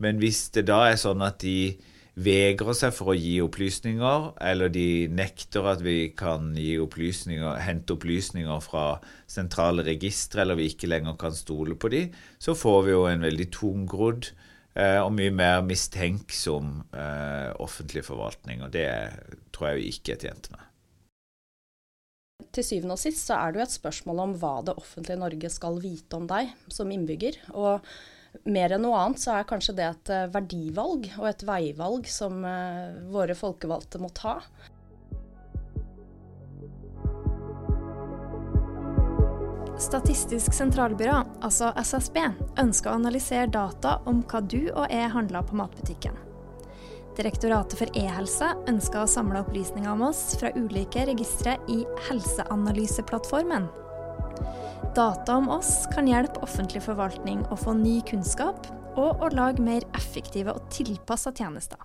Men hvis det da er sånn at de vegrer seg for å gi opplysninger, eller de nekter at vi kan opplysninger, hente opplysninger fra sentrale registre, eller vi ikke lenger kan stole på de, så får vi jo en veldig tungrodd eh, og mye mer mistenksom eh, offentlig forvaltning. Og det tror jeg vi ikke er tjent med. Til syvende og sist så er det jo et spørsmål om hva det offentlige Norge skal vite om deg som innbygger. og mer enn noe annet så er kanskje det et eh, verdivalg og et veivalg som eh, våre folkevalgte må ta. Statistisk sentralbyrå, altså SSB, ønsker å analysere data om hva du og jeg handler på matbutikken. Direktoratet for e-helse ønsker å samle opplysninger om oss fra ulike registre i Helseanalyseplattformen, Data om oss kan hjelpe offentlig forvaltning å få ny kunnskap og å lage mer effektive og tilpassa tjenester.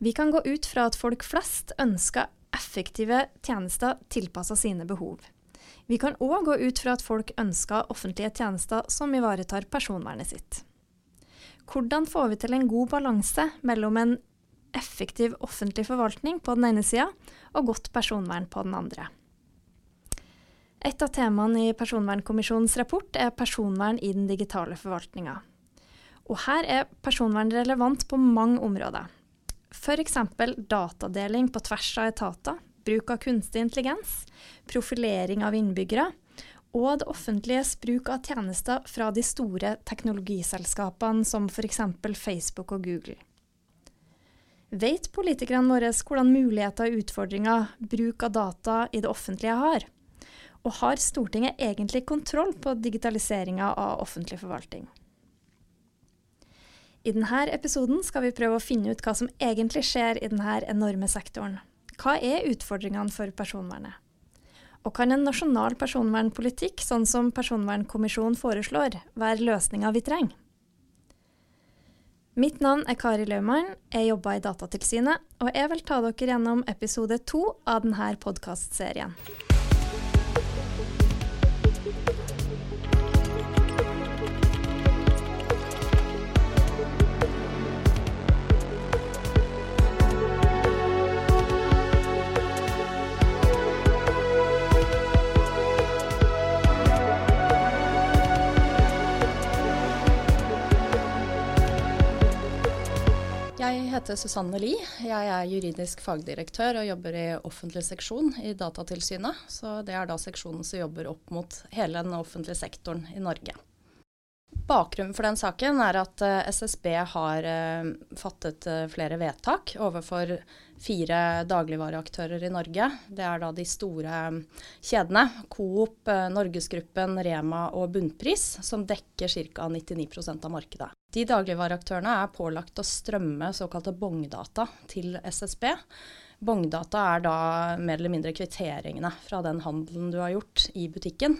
Vi kan gå ut fra at folk flest ønsker effektive tjenester tilpassa sine behov. Vi kan òg gå ut fra at folk ønsker offentlige tjenester som ivaretar personvernet sitt. Hvordan får vi til en god balanse mellom en effektiv offentlig forvaltning på den ene sida og godt personvern på den andre? Et av temaene i Personvernkommisjonens rapport er personvern i den digitale forvaltninga. Og her er personvern relevant på mange områder. F.eks. datadeling på tvers av etater, bruk av kunstig intelligens, profilering av innbyggere og det offentliges bruk av tjenester fra de store teknologiselskapene som f.eks. Facebook og Google. Vet politikerne våre hvordan muligheter og utfordringer bruk av data i det offentlige har? Og har Stortinget egentlig kontroll på digitaliseringa av offentlig forvaltning? I denne episoden skal vi prøve å finne ut hva som egentlig skjer i denne enorme sektoren. Hva er utfordringene for personvernet? Og kan en nasjonal personvernpolitikk, sånn som Personvernkommisjonen foreslår, være løsninga vi trenger? Mitt navn er Kari Laumann, jeg jobber i Datatilsynet, og jeg vil ta dere gjennom episode to av denne podkastserien. Jeg heter Susanne Lie. Jeg er juridisk fagdirektør og jobber i offentlig seksjon i Datatilsynet. Så det er da seksjonen som jobber opp mot hele den offentlige sektoren i Norge. Bakgrunnen for den saken er at eh, SSB har uh, fattet uh, flere vedtak overfor fire dagligvareaktører i Norge. Det er da de store kjedene. Coop, Norgesgruppen, Rema og Bunnpris, som dekker ca. 99% av markedet. De dagligvareaktørene er pålagt å strømme såkalte bongdata til SSB. Bongdata er da mer eller mindre kvitteringene fra den handelen du har gjort i butikken.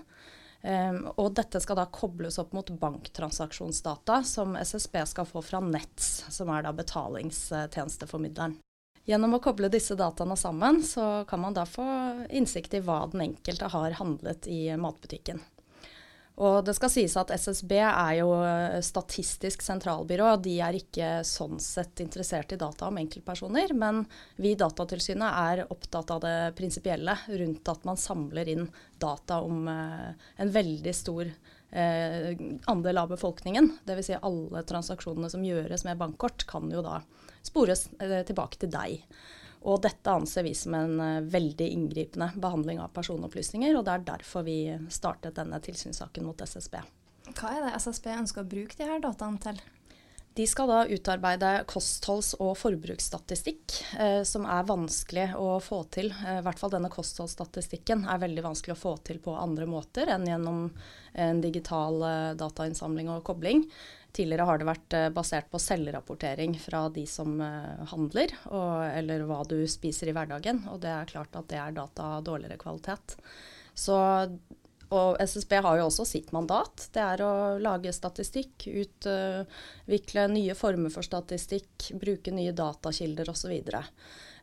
Um, og dette skal da kobles opp mot banktransaksjonsdata som SSB skal få fra Nets, som er da betalingstjenesteformidleren. Gjennom å koble disse dataene sammen, så kan man da få innsikt i hva den enkelte har handlet i matbutikken. Og det skal sies at SSB er jo statistisk sentralbyrå. De er ikke sånn sett interessert i data om enkeltpersoner, men vi i Datatilsynet er opptatt av det prinsipielle rundt at man samler inn data om eh, en veldig stor eh, andel av befolkningen. Dvs. Si alle transaksjonene som gjøres med bankkort, kan jo da spores eh, tilbake til deg. Og dette anser vi som en uh, veldig inngripende behandling av personopplysninger, og det er derfor vi startet denne tilsynssaken mot SSB. Hva er det SSB ønsker å bruke de her dataene til? De skal da utarbeide kostholds- og forbruksstatistikk, eh, som er vanskelig å få til. Eh, I hvert fall denne kostholdsstatistikken er veldig vanskelig å få til på andre måter enn gjennom en digital eh, datainnsamling og kobling. Tidligere har det vært eh, basert på selvrapportering fra de som eh, handler, og, eller hva du spiser i hverdagen. Og det er klart at det er data av dårligere kvalitet. Så, og SSB har jo også sitt mandat. Det er å lage statistikk, utvikle nye former for statistikk, bruke nye datakilder osv.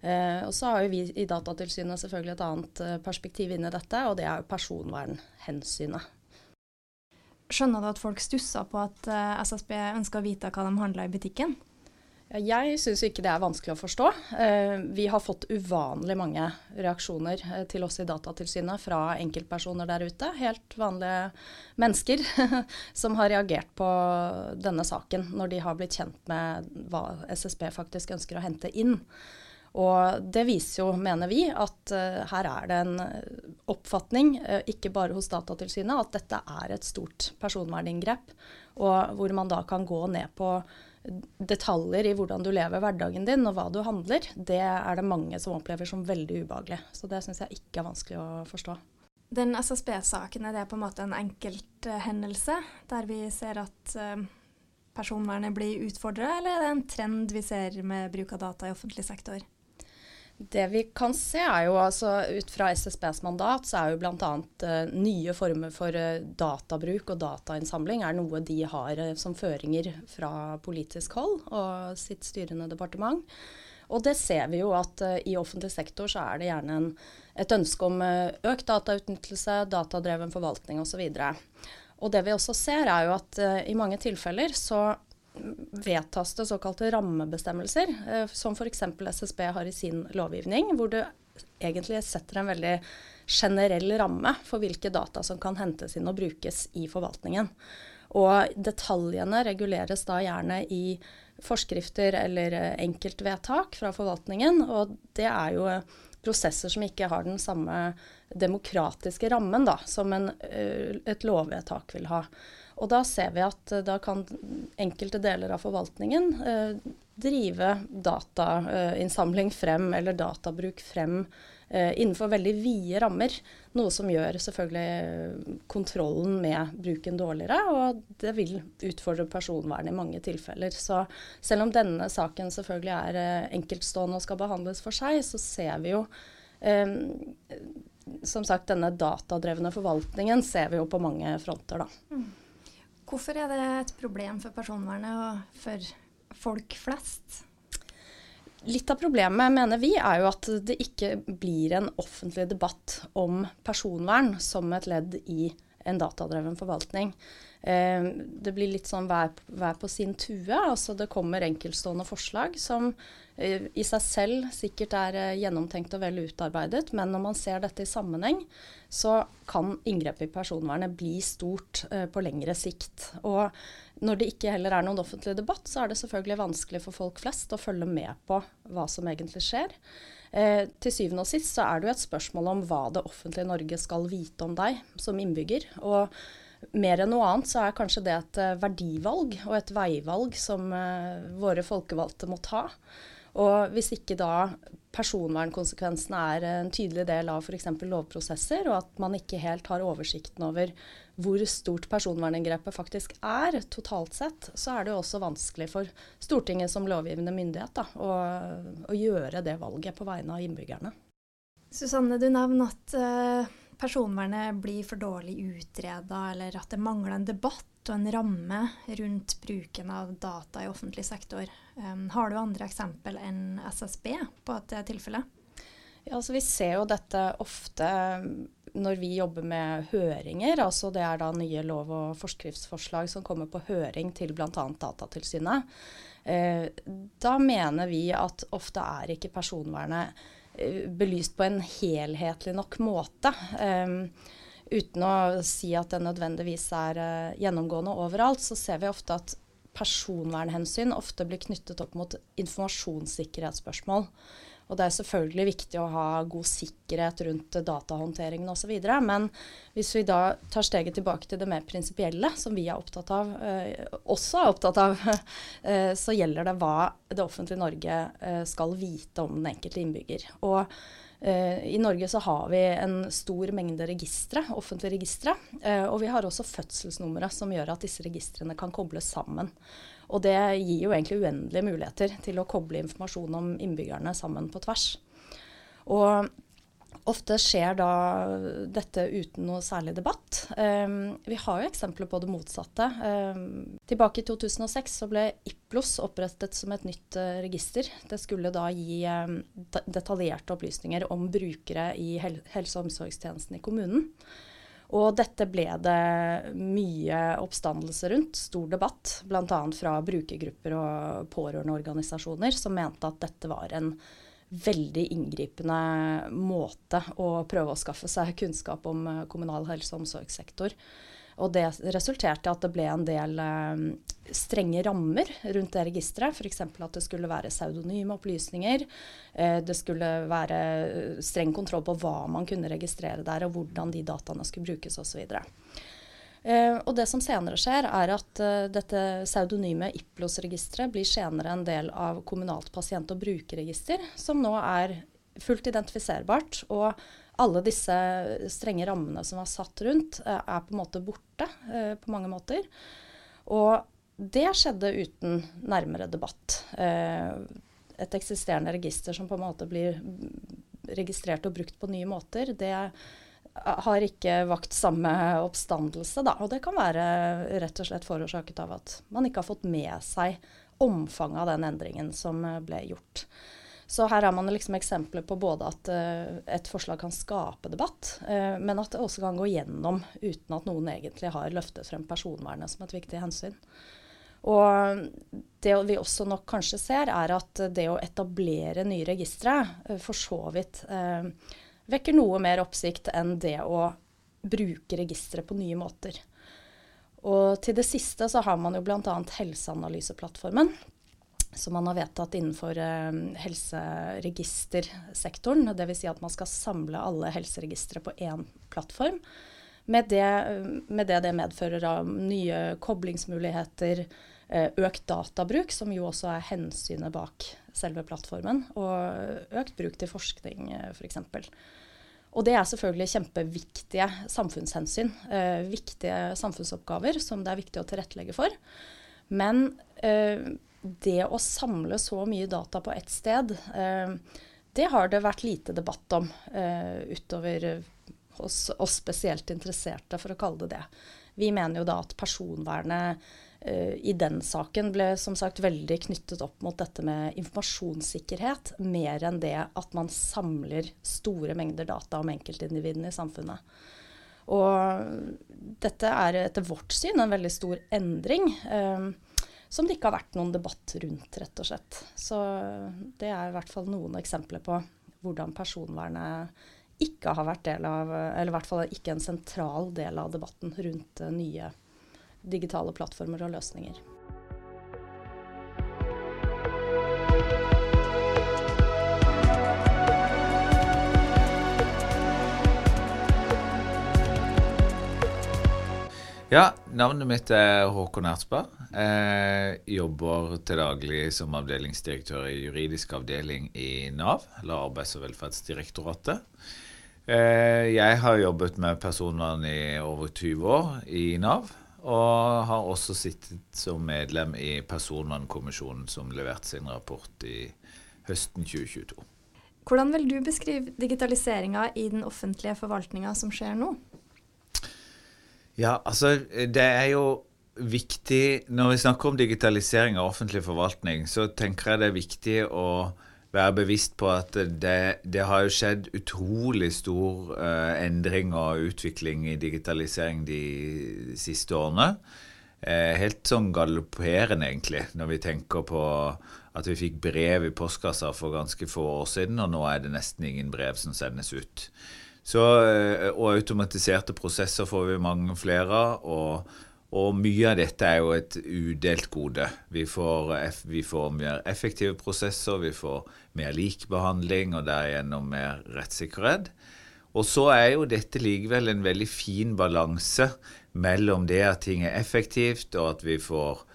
Eh, og så har vi i Datatilsynet selvfølgelig et annet eh, perspektiv inn i dette, og det er jo personvernhensynet. Skjønner du at folk stusser på at uh, SSB ønsker å vite hva de handler i butikken? Jeg syns ikke det er vanskelig å forstå. Eh, vi har fått uvanlig mange reaksjoner eh, til oss i Datatilsynet fra enkeltpersoner der ute. Helt vanlige mennesker som har reagert på denne saken når de har blitt kjent med hva SSB faktisk ønsker å hente inn. Og det viser jo, mener vi, at uh, her er det en oppfatning, uh, ikke bare hos Datatilsynet, at dette er et stort personverninngrep. Og hvor man da kan gå ned på detaljer i hvordan du lever hverdagen din og hva du handler, det er det mange som opplever som veldig ubehagelig. Så det syns jeg ikke er vanskelig å forstå. Den SSB-saken, er det på en måte en enkelthendelse der vi ser at personvernet blir utfordra, eller er det en trend vi ser med bruk av data i offentlig sektor? Det vi kan se er jo altså Ut fra SSBs mandat så er jo bl.a. Uh, nye former for uh, databruk og datainnsamling er noe de har uh, som føringer fra politisk hold og sitt styrende departement. Og det ser vi jo at uh, i offentlig sektor så er det gjerne en, et ønske om økt datautnyttelse, datadreven forvaltning osv. Og det vi også ser er jo at i mange tilfeller så vedtas det såkalte rammebestemmelser, eh, som f.eks. SSB har i sin lovgivning, hvor du egentlig setter en veldig generell ramme for hvilke data som kan hentes inn og brukes i forvaltningen. Og detaljene reguleres da gjerne i forskrifter eller eh, enkeltvedtak fra forvaltningen. Og det er jo prosesser som ikke har den samme demokratiske rammen da, som en, eh, et lovvedtak vil ha. Og da ser vi at eh, da kan enkelte deler av forvaltningen eh, drive datainnsamling frem, eller databruk frem, eh, innenfor veldig vide rammer. Noe som gjør selvfølgelig kontrollen med bruken dårligere, og det vil utfordre personvernet i mange tilfeller. Så selv om denne saken selvfølgelig er enkeltstående og skal behandles for seg, så ser vi jo som sagt, denne datadrevne forvaltningen ser vi jo på mange fronter, da. Mm. Hvorfor er det et problem for personvernet og for folk flest? Litt av problemet, mener vi, er jo at det ikke blir en offentlig debatt om personvern som et ledd i en datadreven forvaltning. Eh, det blir litt sånn hver, hver, på sin tue. altså Det kommer enkeltstående forslag som eh, i seg selv sikkert er eh, gjennomtenkt og vel utarbeidet, men når man ser dette i sammenheng, så kan inngrepet i personvernet bli stort på lengre sikt. Og når det ikke heller er noen offentlig debatt, så er det selvfølgelig vanskelig for folk flest å følge med på hva som egentlig skjer. Eh, til syvende og sist så er det jo et spørsmål om hva det offentlige Norge skal vite om deg som innbygger. Og mer enn noe annet så er kanskje det et uh, verdivalg og et veivalg som uh, våre folkevalgte må ta. Og hvis ikke da personvernkonsekvensene er en tydelig del av f.eks. lovprosesser, og at man ikke helt har oversikten over hvor stort personverninngrepet faktisk er totalt sett, så er det jo også vanskelig for Stortinget som lovgivende myndighet da, å, å, gjøre det valget på vegne av innbyggerne. Susanne, du nevner at uh personvernet blir for dårlig utreda, eller at det mangler en debatt og en ramme rundt bruken av data i offentlig sektor. Um, har du andre eksempel enn SSB på at det er tilfellet? Ja, altså vi ser jo dette ofte når vi jobber med høringer. altså Det er da nye lov- og forskriftsforslag som kommer på høring til bl.a. Datatilsynet. Eh, da mener vi at ofte er ikke personvernet belyst på en helhetlig nok måte. Um, uten å si at det nødvendigvis er uh, gjennomgående overalt, så ser vi ofte at personvernhensyn ofte blir knyttet opp mot informasjonssikkerhetsspørsmål. Og det er selvfølgelig viktig å ha god sikkerhet rundt datahåndteringen osv. Men hvis vi da tar steget tilbake til det mer prinsipielle, som vi er opptatt av, eh, også er opptatt av, eh, så gjelder det hva det offentlige Norge eh, skal vite om den enkelte innbygger. Og i Norge så har vi en stor mengde registre, offentlige registre. Eh, og vi har også fødselsnumre som gjør at disse registrene kan kobles sammen. Og det gir jo egentlig uendelige muligheter til å koble informasjon om innbyggerne sammen på tvers. Og ofte skjer da dette uten noe særlig debatt. Um, vi har jo eksempler på det motsatte. Um, tilbake i 2006 så ble IPLOS opprettet som et nytt uh, register. Det skulle da gi um, detaljerte opplysninger om brukere i hel helse- og omsorgstjenesten i kommunen. Og dette ble det mye oppstandelse rundt, stor debatt, bl.a. fra brukergrupper og pårørendeorganisasjoner, som mente at dette var en veldig inngripende måte å prøve å skaffe seg kunnskap om eh, kommunal helse- og omsorgssektor. Og det resulterte i at det ble en del eh, strenge rammer rundt det registeret. F.eks. at det skulle være pseudonyme opplysninger. Eh, det skulle være streng kontroll på hva man kunne registrere der, og hvordan de dataene skulle brukes osv. Uh, og det som senere skjer, er at uh, dette pseudonyme IPLOS-registeret blir senere en del av kommunalt pasient- og brukerregister, som nå er fullt identifiserbart. Og alle disse strenge rammene som var satt rundt, uh, er på en måte borte på mange måter. Og det skjedde uten nærmere debatt. et eksisterende register som på en måte blir registrert og brukt på nye måter, det er har ikke vakt samme oppstandelse, da. Og det kan være rett og slett forårsaket av at man ikke har fått med seg omfanget av den endringen som eh, ble gjort. Så her har man liksom eksempler på både at uh, et forslag kan skape debatt, uh, men at det også kan gå gjennom uten at noen egentlig har løftet frem personvernet som et viktig hensyn. Og det vi også nok kanskje ser, er at det å etablere nye registre uh, for så vidt vekker noe mer oppsikt enn det å bruke registeret på nye måter. Og til det siste så har man jo bl.a. Helseanalyseplattformen, som man har vedtatt innenfor eh, helseregistersektoren. Dvs. Si at man skal samle alle helseregistre på én plattform. Med det, med det, det medfører av nye koblingsmuligheter, eh, økt databruk, som jo også er hensynet bak selve plattformen, og økt bruk til forskning f.eks. For og det er selvfølgelig kjempeviktige samfunnshensyn. Eh, viktige samfunnsoppgaver som det er viktig å tilrettelegge for. Men eh, det å samle så mye data på ett sted, eh, det har det vært lite debatt om eh, utover hos oss spesielt interesserte, for å kalle det det. Vi mener jo da at personvernet Eh, i den saken ble som sagt veldig knyttet opp mot dette med informasjonssikkerhet, mer enn det at man samler store mengder data om enkeltindividene i samfunnet. Og dette er etter vårt syn en veldig stor endring. Eh, som det ikke har vært noen debatt rundt, rett og slett. Så det er i hvert fall noen eksempler på hvordan personvernet ikke har vært del av, eller i hvert fall ikke en sentral del av debatten rundt nye digitale plattformer og løsninger. Ja, navnet mitt er Håkon Ertsberg. Jeg jobber til daglig som avdelingsdirektør i juridisk avdeling i Nav, eller Arbeids- og velferdsdirektoratet. Eh, jeg har jobbet med personvern i over 20 år i Nav. Og har også sittet som medlem i Personvernkommisjonen, som leverte sin rapport i høsten 2022. Hvordan vil du beskrive digitaliseringa i den offentlige forvaltninga som skjer nå? Ja, altså det er jo viktig Når vi snakker om digitalisering av offentlig forvaltning, så tenker jeg det er viktig å være bevisst på at det, det har jo skjedd utrolig stor uh, endring og utvikling i digitalisering de siste årene. Uh, helt sånn galopperende, egentlig, når vi tenker på at vi fikk brev i postkassa for ganske få år siden, og nå er det nesten ingen brev som sendes ut. Så, uh, og automatiserte prosesser får vi mange flere av. og og mye av dette er jo et udelt gode. Vi får, vi får, mer effektive prosesser, vi får mer likebehandling og derigjennom mer rettssikkerhet. Og så er jo dette likevel en veldig fin balanse mellom det at ting er effektivt, og at vi får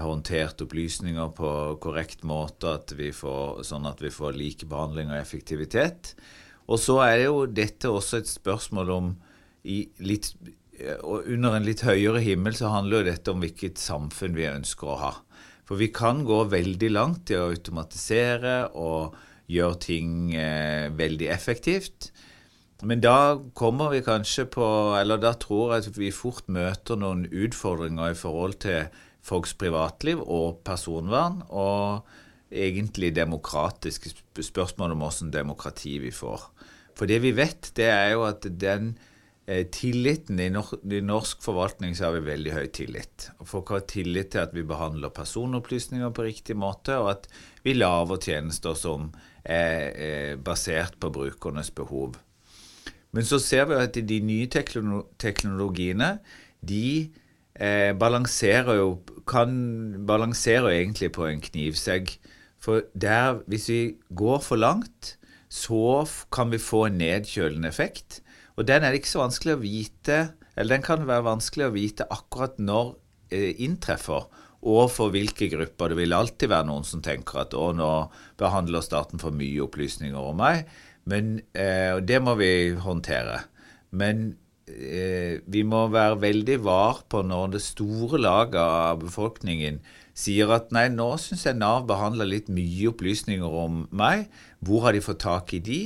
håndtert opplysninger på korrekt måte, at får, sånn at vi får likebehandling og effektivitet. Og så er jo dette også et spørsmål om i litt og under en litt høyere himmel så handler jo dette om hvilket samfunn vi ønsker å ha. For vi kan gå veldig langt i å automatisere og gjøre ting eh, veldig effektivt. Men da kommer vi kanskje på Eller da tror jeg at vi fort møter noen utfordringer i forhold til folks privatliv og personvern, og egentlig demokratiske spørsmål om åssen demokrati vi får. For det vi vet, det er jo at den eh, tilliten i, nor norsk forvaltning så har vi veldig høy tillit. Og folk har tillit til at vi behandler personopplysninger på riktig måte, og at vi lager tjenester som er, er basert på brukernes behov. Men så ser vi at de nye teknologiene de eh, balanserer jo kan balansere egentlig på en knivsegg. For der, hvis vi går for langt, så kan vi få en nedkjølende effekt. Og den er det ikke så vanskelig å vite, eller den kan være vanskelig å vite akkurat når eh, inntreffer, og for hvilke grupper. Det vil alltid være noen som tenker at å, nå behandler staten for mye opplysninger om meg. Men eh, det må vi håndtere. Men eh, vi må være veldig var på når det store laget av befolkningen sier at nei, nå syns jeg Nav behandler litt mye opplysninger om meg. Hvor har de fått tak i de?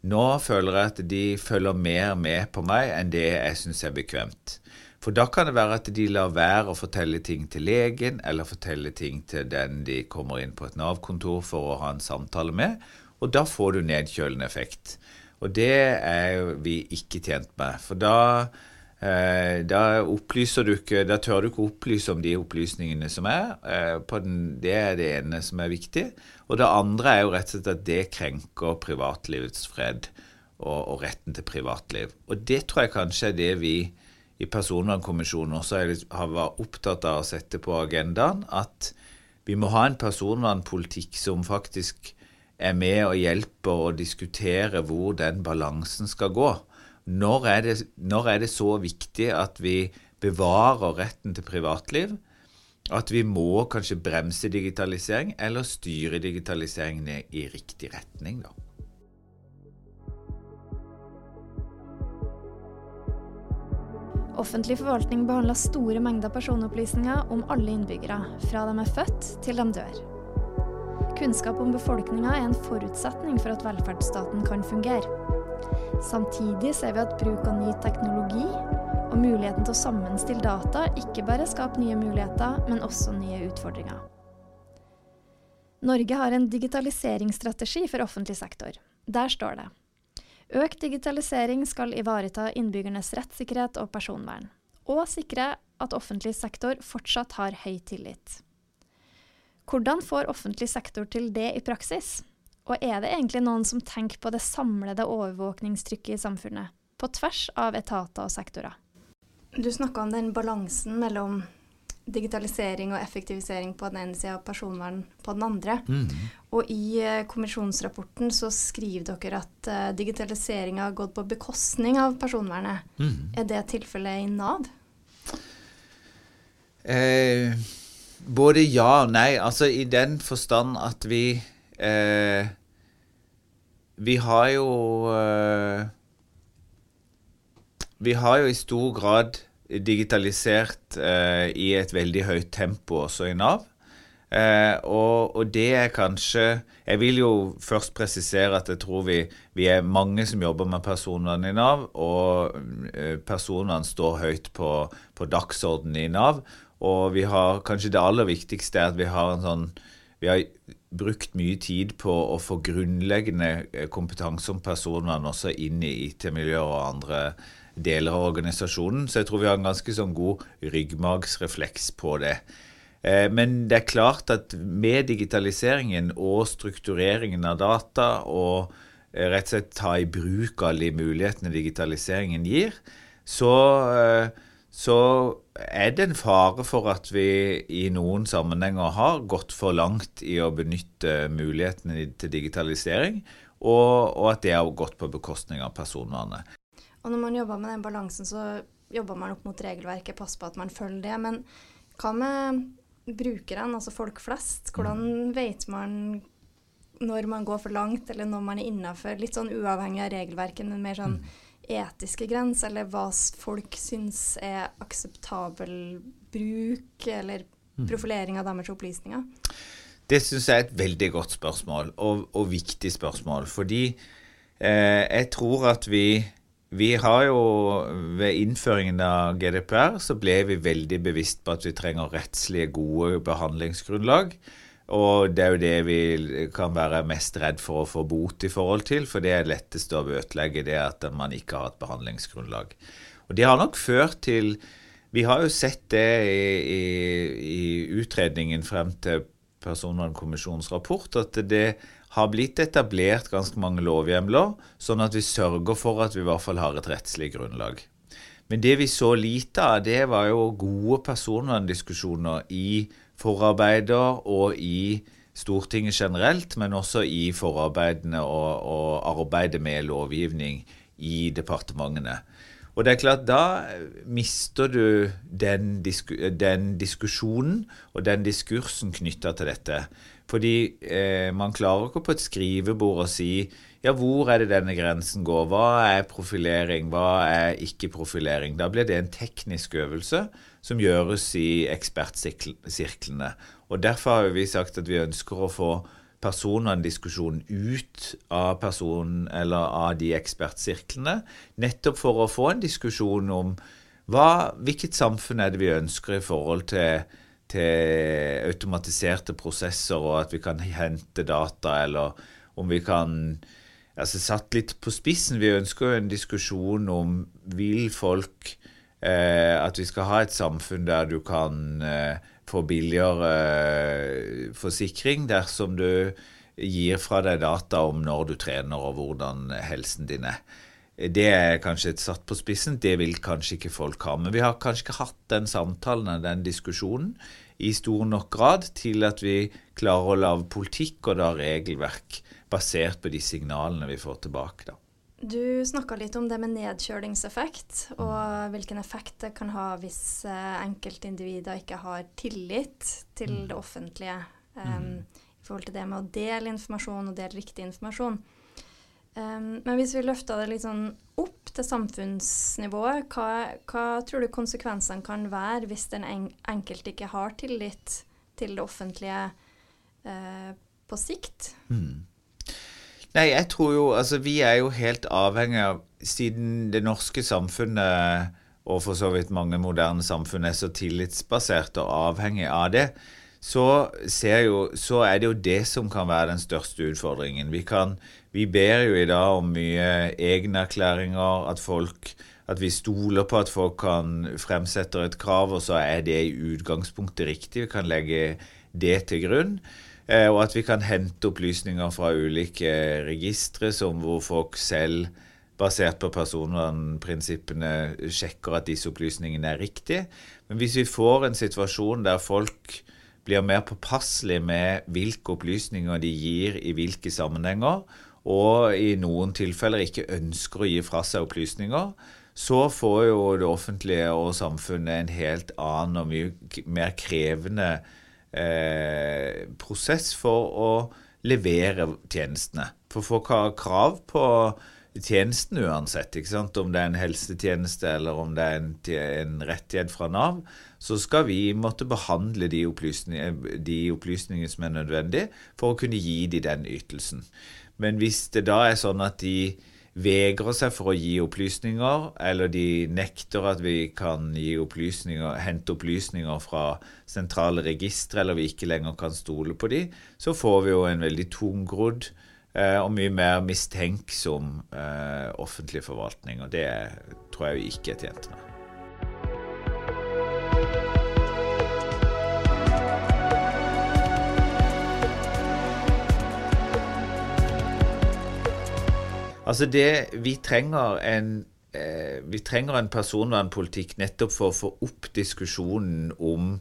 Nå føler jeg at de følger mer med på meg enn det jeg syns er bekvemt. For da kan det være at de lar være å fortelle ting til legen, eller fortelle ting til den de kommer inn på et Nav-kontor for å ha en samtale med, og da får du nedkjølende effekt. Og det er vi ikke tjent med. For da da opplyser du ikke Da tør du ikke opplyse om de opplysningene som er. Eh, den, det er det ene som er viktig. Og det andre er jo rett og slett at det krenker privatlivets fred og, og retten til privatliv. Og det tror jeg kanskje er det vi i Personvernkommisjonen også har vært opptatt av å sette på agendaen. At vi må ha en personvernpolitikk som faktisk er med og hjelper å diskutere hvor den balansen skal gå. Når er, det, når er det så viktig at vi bevarer retten til privatliv? At vi må kanskje bremse digitalisering, eller styre digitaliseringen i riktig retning, da? Offentlig forvaltning behandler store mengder personopplysninger om alle innbyggere, fra de er født til de dør. Kunnskap om befolkninga er en forutsetning for at velferdsstaten kan fungere. Samtidig ser vi at bruk av ny teknologi og muligheten til å sammenstille data ikke bare skaper nye muligheter, men også nye utfordringer. Norge har en digitaliseringsstrategi for offentlig sektor. Der står det Økt digitalisering skal ivareta innbyggernes rettssikkerhet og personvern, og sikre at offentlig sektor fortsatt har høy tillit. Hvordan får offentlig sektor til det i praksis? Og er det egentlig noen som tenker på det samlede overvåkningstrykket i samfunnet, på tvers av etater og sektorer? Du snakka om den balansen mellom digitalisering og effektivisering på den ene sida og personvern på den andre. Mm. Og i uh, kommisjonsrapporten så skriver dere at uh, digitaliseringa har gått på bekostning av personvernet. Mm. Er det tilfellet i Nav? Eh, både ja og nei. Altså i den forstand at vi eh, vi har jo uh, Vi har jo i stor grad digitalisert uh, i et veldig høyt tempo også i Nav. Uh, og, og, det er kanskje Jeg vil jo først presisere at jeg tror vi, vi er mange som jobber med personvern i Nav, og personvern står høyt på, på dagsordenen i Nav. Og vi har kanskje det aller viktigste er at vi har en sånn vi har brukt mye tid på å få grunnleggende eh, kompetanse om personvern også inn i IT-miljøer og andre deler av organisasjonen. Så jeg tror vi har en ganske sånn god ryggmargsrefleks på det. Eh, men det er klart at med digitaliseringen og struktureringen av data og eh, rett og slett ta i bruk alle de mulighetene digitaliseringen gir, så så er det en fare for at vi i noen sammenhenger har gått for langt i å benytte mulighetene til digitalisering, og, og at det har gått på bekostning av personvernet. Og når man jobber med den balansen, så jobber man opp mot regelverket, passer på at man følger det. Men hva med brukerne, altså folk flest? Hvordan mm. vet man når man går for langt, eller når man er innafor? Litt sånn uavhengig av regelverket, men mer sånn mm etiske grenser, eller hva folk syns er akseptabel bruk, eller mm. profilering av deres opplysninger? Det syns jeg er et veldig godt spørsmål, og, og viktig spørsmål. Fordi eh, jeg tror at vi vi har jo Ved innføringen av GDPR så ble vi veldig bevisst på at vi trenger rettslige, gode behandlingsgrunnlag. Og det er jo det vi kan være mest redd for å få bot i forhold til, for det er lettest å bøtelegge det at man ikke har et behandlingsgrunnlag. Og det har nok ført til Vi har jo sett det i, i, i utredningen frem til Personvernkommisjonens rapport, at det har blitt etablert ganske mange lovhjemler, sånn at vi sørger for at vi i hvert fall har et rettslig grunnlag. Men det vi så lite av, det var jo gode personverndiskusjoner i forarbeider og i Stortinget generelt, men også i forarbeidene og, og arbeidet med lovgivning i departementene. Og det er klart, da mister du den, disku, den diskusjonen og den diskursen knytta til dette. Fordi eh, man klarer ikke på et skrivebord å si ja, hvor er det denne grensen går? Hva er profilering? Hva er ikke-profilering? Da blir det en teknisk øvelse som gjøres i ekspertsirklene. Og Derfor har vi sagt at vi ønsker å få personverndiskusjonen ut av personen eller av de ekspertsirklene, nettopp for å få en diskusjon om hva, hvilket samfunn er det vi ønsker i forhold til, til automatiserte prosesser, og at vi kan hente data, eller om vi kan altså Satt litt på spissen, vi ønsker jo en diskusjon om vil folk eh, At vi skal ha et samfunn der du kan eh, få billigere eh, forsikring dersom du gir fra deg data om når du trener og hvordan helsen din er. Det er kanskje et satt på spissen, det vil kanskje ikke folk ha. Men vi har kanskje ikke hatt den samtalen den diskusjonen i stor nok grad til at vi klarer å lage politikk og da regelverk basert på de signalene vi får tilbake. da. Du snakka litt om det med nedkjølingseffekt, og hvilken effekt det kan ha hvis uh, enkeltindivider ikke har tillit til mm. det offentlige um, i forhold til det med å dele informasjon og dele riktig informasjon. Um, men hvis vi løfter det litt sånn opp til samfunnsnivået, hva, hva tror du konsekvensene kan være hvis den enkelte ikke har tillit til det offentlige eh, på sikt? Mm. Nei, jeg tror jo Altså, vi er jo helt avhengig av Siden det norske samfunnet, og for så vidt mange moderne samfunn, er så tillitsbasert og avhengig av det, så, jo, så er det jo det som kan være den største utfordringen. Vi, kan, vi ber jo i dag om mye egenerklæringer, at folk at vi stoler på at folk kan fremsette et krav, og så er det i utgangspunktet riktig. Vi kan legge det til grunn. Eh, og at vi kan hente opplysninger fra ulike registre som hvor folk selv, basert på personvernprinsippene, sjekker at disse opplysningene er riktige. Men hvis vi får en situasjon der folk blir mer påpasselige med hvilke opplysninger de gir i hvilke sammenhenger, og i noen tilfeller ikke ønsker å gi fra seg opplysninger, så får jo det offentlige og samfunnet en helt annen og mye mer krevende eh, prosess for å levere tjenestene. For folk har krav på tjenesten uansett. ikke sant? Om det er en helsetjeneste eller om det er en, en rettighet fra Nav, så skal vi måtte behandle de, opplysninger, de opplysningene som er nødvendige for å kunne gi de den ytelsen. Men hvis det da er sånn at de vegrer seg for å gi opplysninger, eller de nekter at vi kan opplysninger, hente opplysninger fra sentrale registre, eller vi ikke lenger kan stole på de, så får vi jo en veldig tungrodd eh, og mye mer mistenksom eh, offentlig forvaltning. Og det tror jeg vi ikke er tjent med. Altså det, Vi trenger en eh, vi trenger en personvernpolitikk nettopp for å få opp diskusjonen om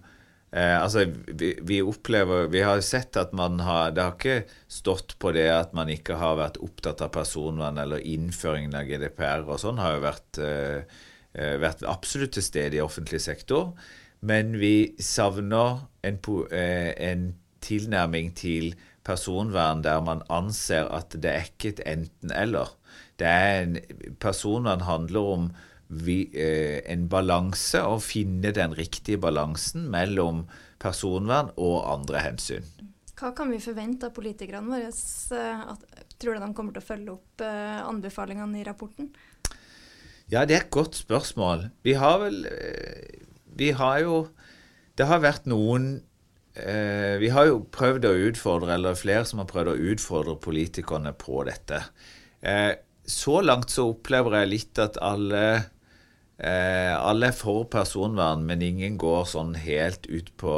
eh, altså vi, vi, opplever Vi har sett at man har Det har ikke stått på det at man ikke har vært opptatt av personvern, eller innføringen av GDPR og sånn har jo vært, eh, eh, vært absolutt til stede i offentlig sektor. Men vi savner en, eh, en tilnærming til personvern der man anser at det er ikke et enten-eller. Er en, Personvern handler om vi, eh, en balanse, å finne den riktige balansen mellom personvern og andre hensyn. Hva kan vi forvente av politikerne våre? At, tror du de kommer til å følge opp eh, anbefalingene i rapporten? Ja, det er et godt spørsmål. Vi har vel eh, Vi har jo Det har vært noen eh, vi har jo prøvd å utfordre, eller flere som har prøvd å utfordre politikerne på dette. Eh, så langt så opplever jeg litt at alle eh, alle er for personvern, men ingen går sånn helt ut på,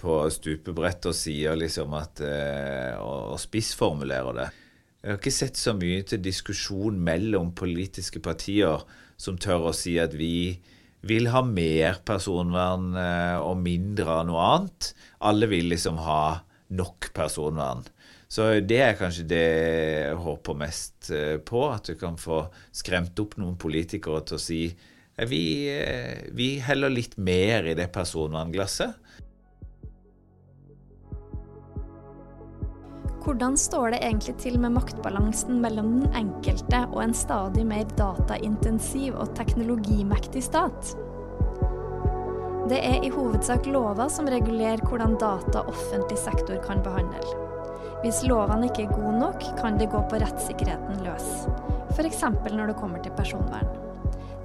på stupebrettet og sier liksom at eh, og spissformulerer det. Jeg har ikke sett så mye til diskusjon mellom politiske partier som tør å si at vi vil ha mer personvern eh, og mindre av noe annet. Alle vil liksom ha nok personvern. Så det er kanskje det jeg håper mest eh, på. At du kan få skremt opp noen politikere til å si eh, vi, vi heller litt mer i det personvernglasset. Hvordan står det egentlig til med maktbalansen mellom den enkelte og en stadig mer dataintensiv og teknologimektig stat? Det er i hovedsak lover som regulerer hvordan data offentlig sektor kan behandle. Hvis lovene ikke er gode nok, kan det gå på rettssikkerheten løs. F.eks. når det kommer til personvern.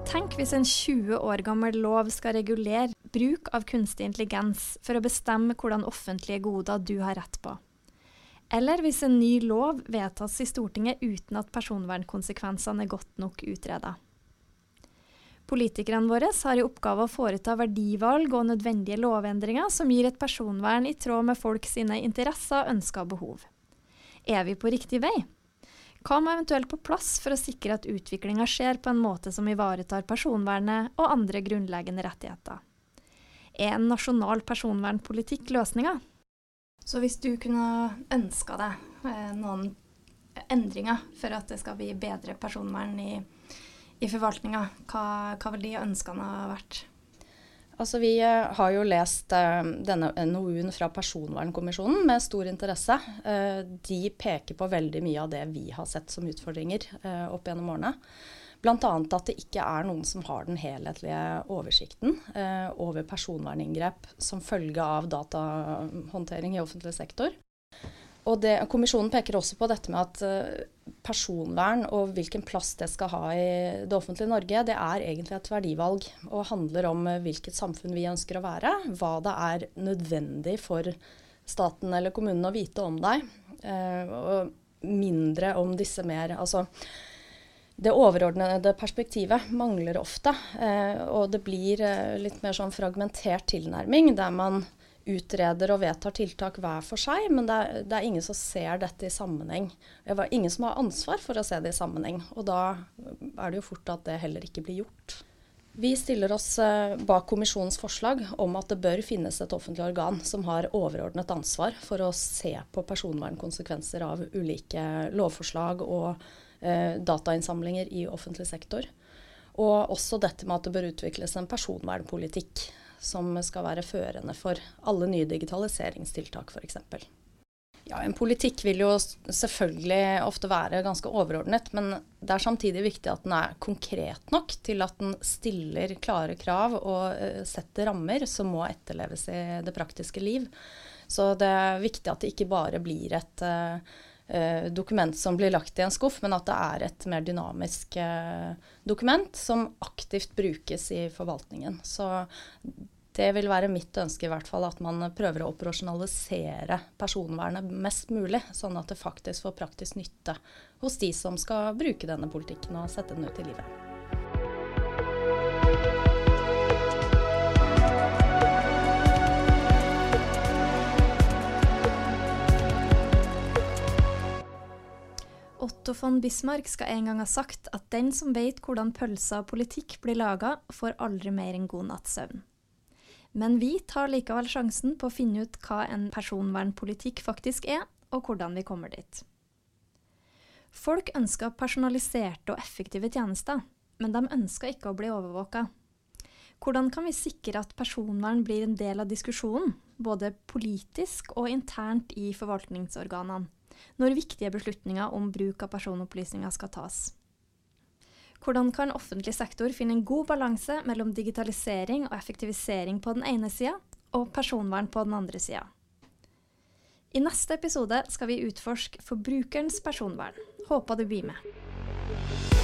Tenk hvis en 20 år gammel lov skal regulere bruk av kunstig intelligens for å bestemme hvordan offentlige goder du har rett på. Eller hvis en ny lov vedtas i Stortinget uten at personvernkonsekvensene er godt nok utreda. Politikerne våre har i oppgave å foreta verdivalg og nødvendige lovendringer som gir et personvern i tråd med folk sine interesser, ønsker og behov. Er vi på riktig vei? Hva må eventuelt på plass for å sikre at utviklinga skjer på en måte som ivaretar personvernet og andre grunnleggende rettigheter? Er en nasjonal personvernpolitikk løsninga? Så hvis du kunne ønska deg eh, noen endringer for at det skal bli bedre personvern i, i forvaltninga, hva, hva vil de ønskene ha vært? Altså, vi eh, har jo lest uh, denne NOU-en fra Personvernkommisjonen med stor interesse. Uh, de peker på veldig mye av det vi har sett som utfordringer uh, opp gjennom årene. Bl.a. at det ikke er noen som har den helhetlige oversikten eh, over personverninngrep som følge av datahåndtering i offentlig sektor. Og det, Kommisjonen peker også på dette med at eh, personvern og hvilken plass det skal ha i det offentlige Norge, det er egentlig et verdivalg og handler om eh, hvilket samfunn vi ønsker å være. Hva det er nødvendig for staten eller kommunen å vite om deg. Eh, og mindre om disse mer altså det overordnede perspektivet mangler ofte. Eh, og det blir eh, litt mer sånn fragmentert tilnærming, der man utreder og vedtar tiltak hver for seg, men det er, det er, ingen som ser dette i sammenheng. Det er ingen som har ansvar for å se det i sammenheng. Og da er det jo fort at det heller ikke blir gjort. Vi stiller oss eh, bak kommisjonens forslag om at det bør finnes et offentlig organ som har overordnet ansvar for å se på personvernkonsekvenser av ulike lovforslag og datainnsamlinger i offentlig sektor. Og også dette med at det bør utvikles en personvernpolitikk som skal være førende for alle nye digitaliseringstiltak f.eks. Ja, En politikk vil jo selvfølgelig ofte være ganske overordnet, men det er samtidig viktig at den er konkret nok til at den stiller klare krav og uh, setter rammer som må etterleves i det praktiske liv. Så det er viktig at det ikke bare blir et uh, eh, dokument som blir lagt i en skuff, men at det er et mer dynamisk eh, dokument som aktivt brukes i forvaltningen. Så det vil være mitt ønske i hvert fall, at man prøver å operasjonalisere personvernet mest mulig, sånn at det faktisk får praktisk nytte hos de som skal bruke denne politikken og sette den ut i livet. Otto von Bismarck skal en gang ha sagt at den som vet hvordan pølser og politikk blir laga, får aldri mer en god natts søvn. Men vi tar likevel sjansen på å finne ut hva en personvernpolitikk faktisk er, og hvordan vi kommer dit. Folk ønsker personaliserte og effektive tjenester, men de ønsker ikke å bli overvåka. Hvordan kan vi sikre at personvern blir en del av diskusjonen, både politisk og internt i forvaltningsorganene? Når viktige beslutninger om bruk av personopplysninger skal tas. Hvordan kan offentlig sektor finne en god balanse mellom digitalisering og effektivisering på den ene sida, og personvern på den andre sida? I neste episode skal vi utforske forbrukerens personvern. Håper du blir med.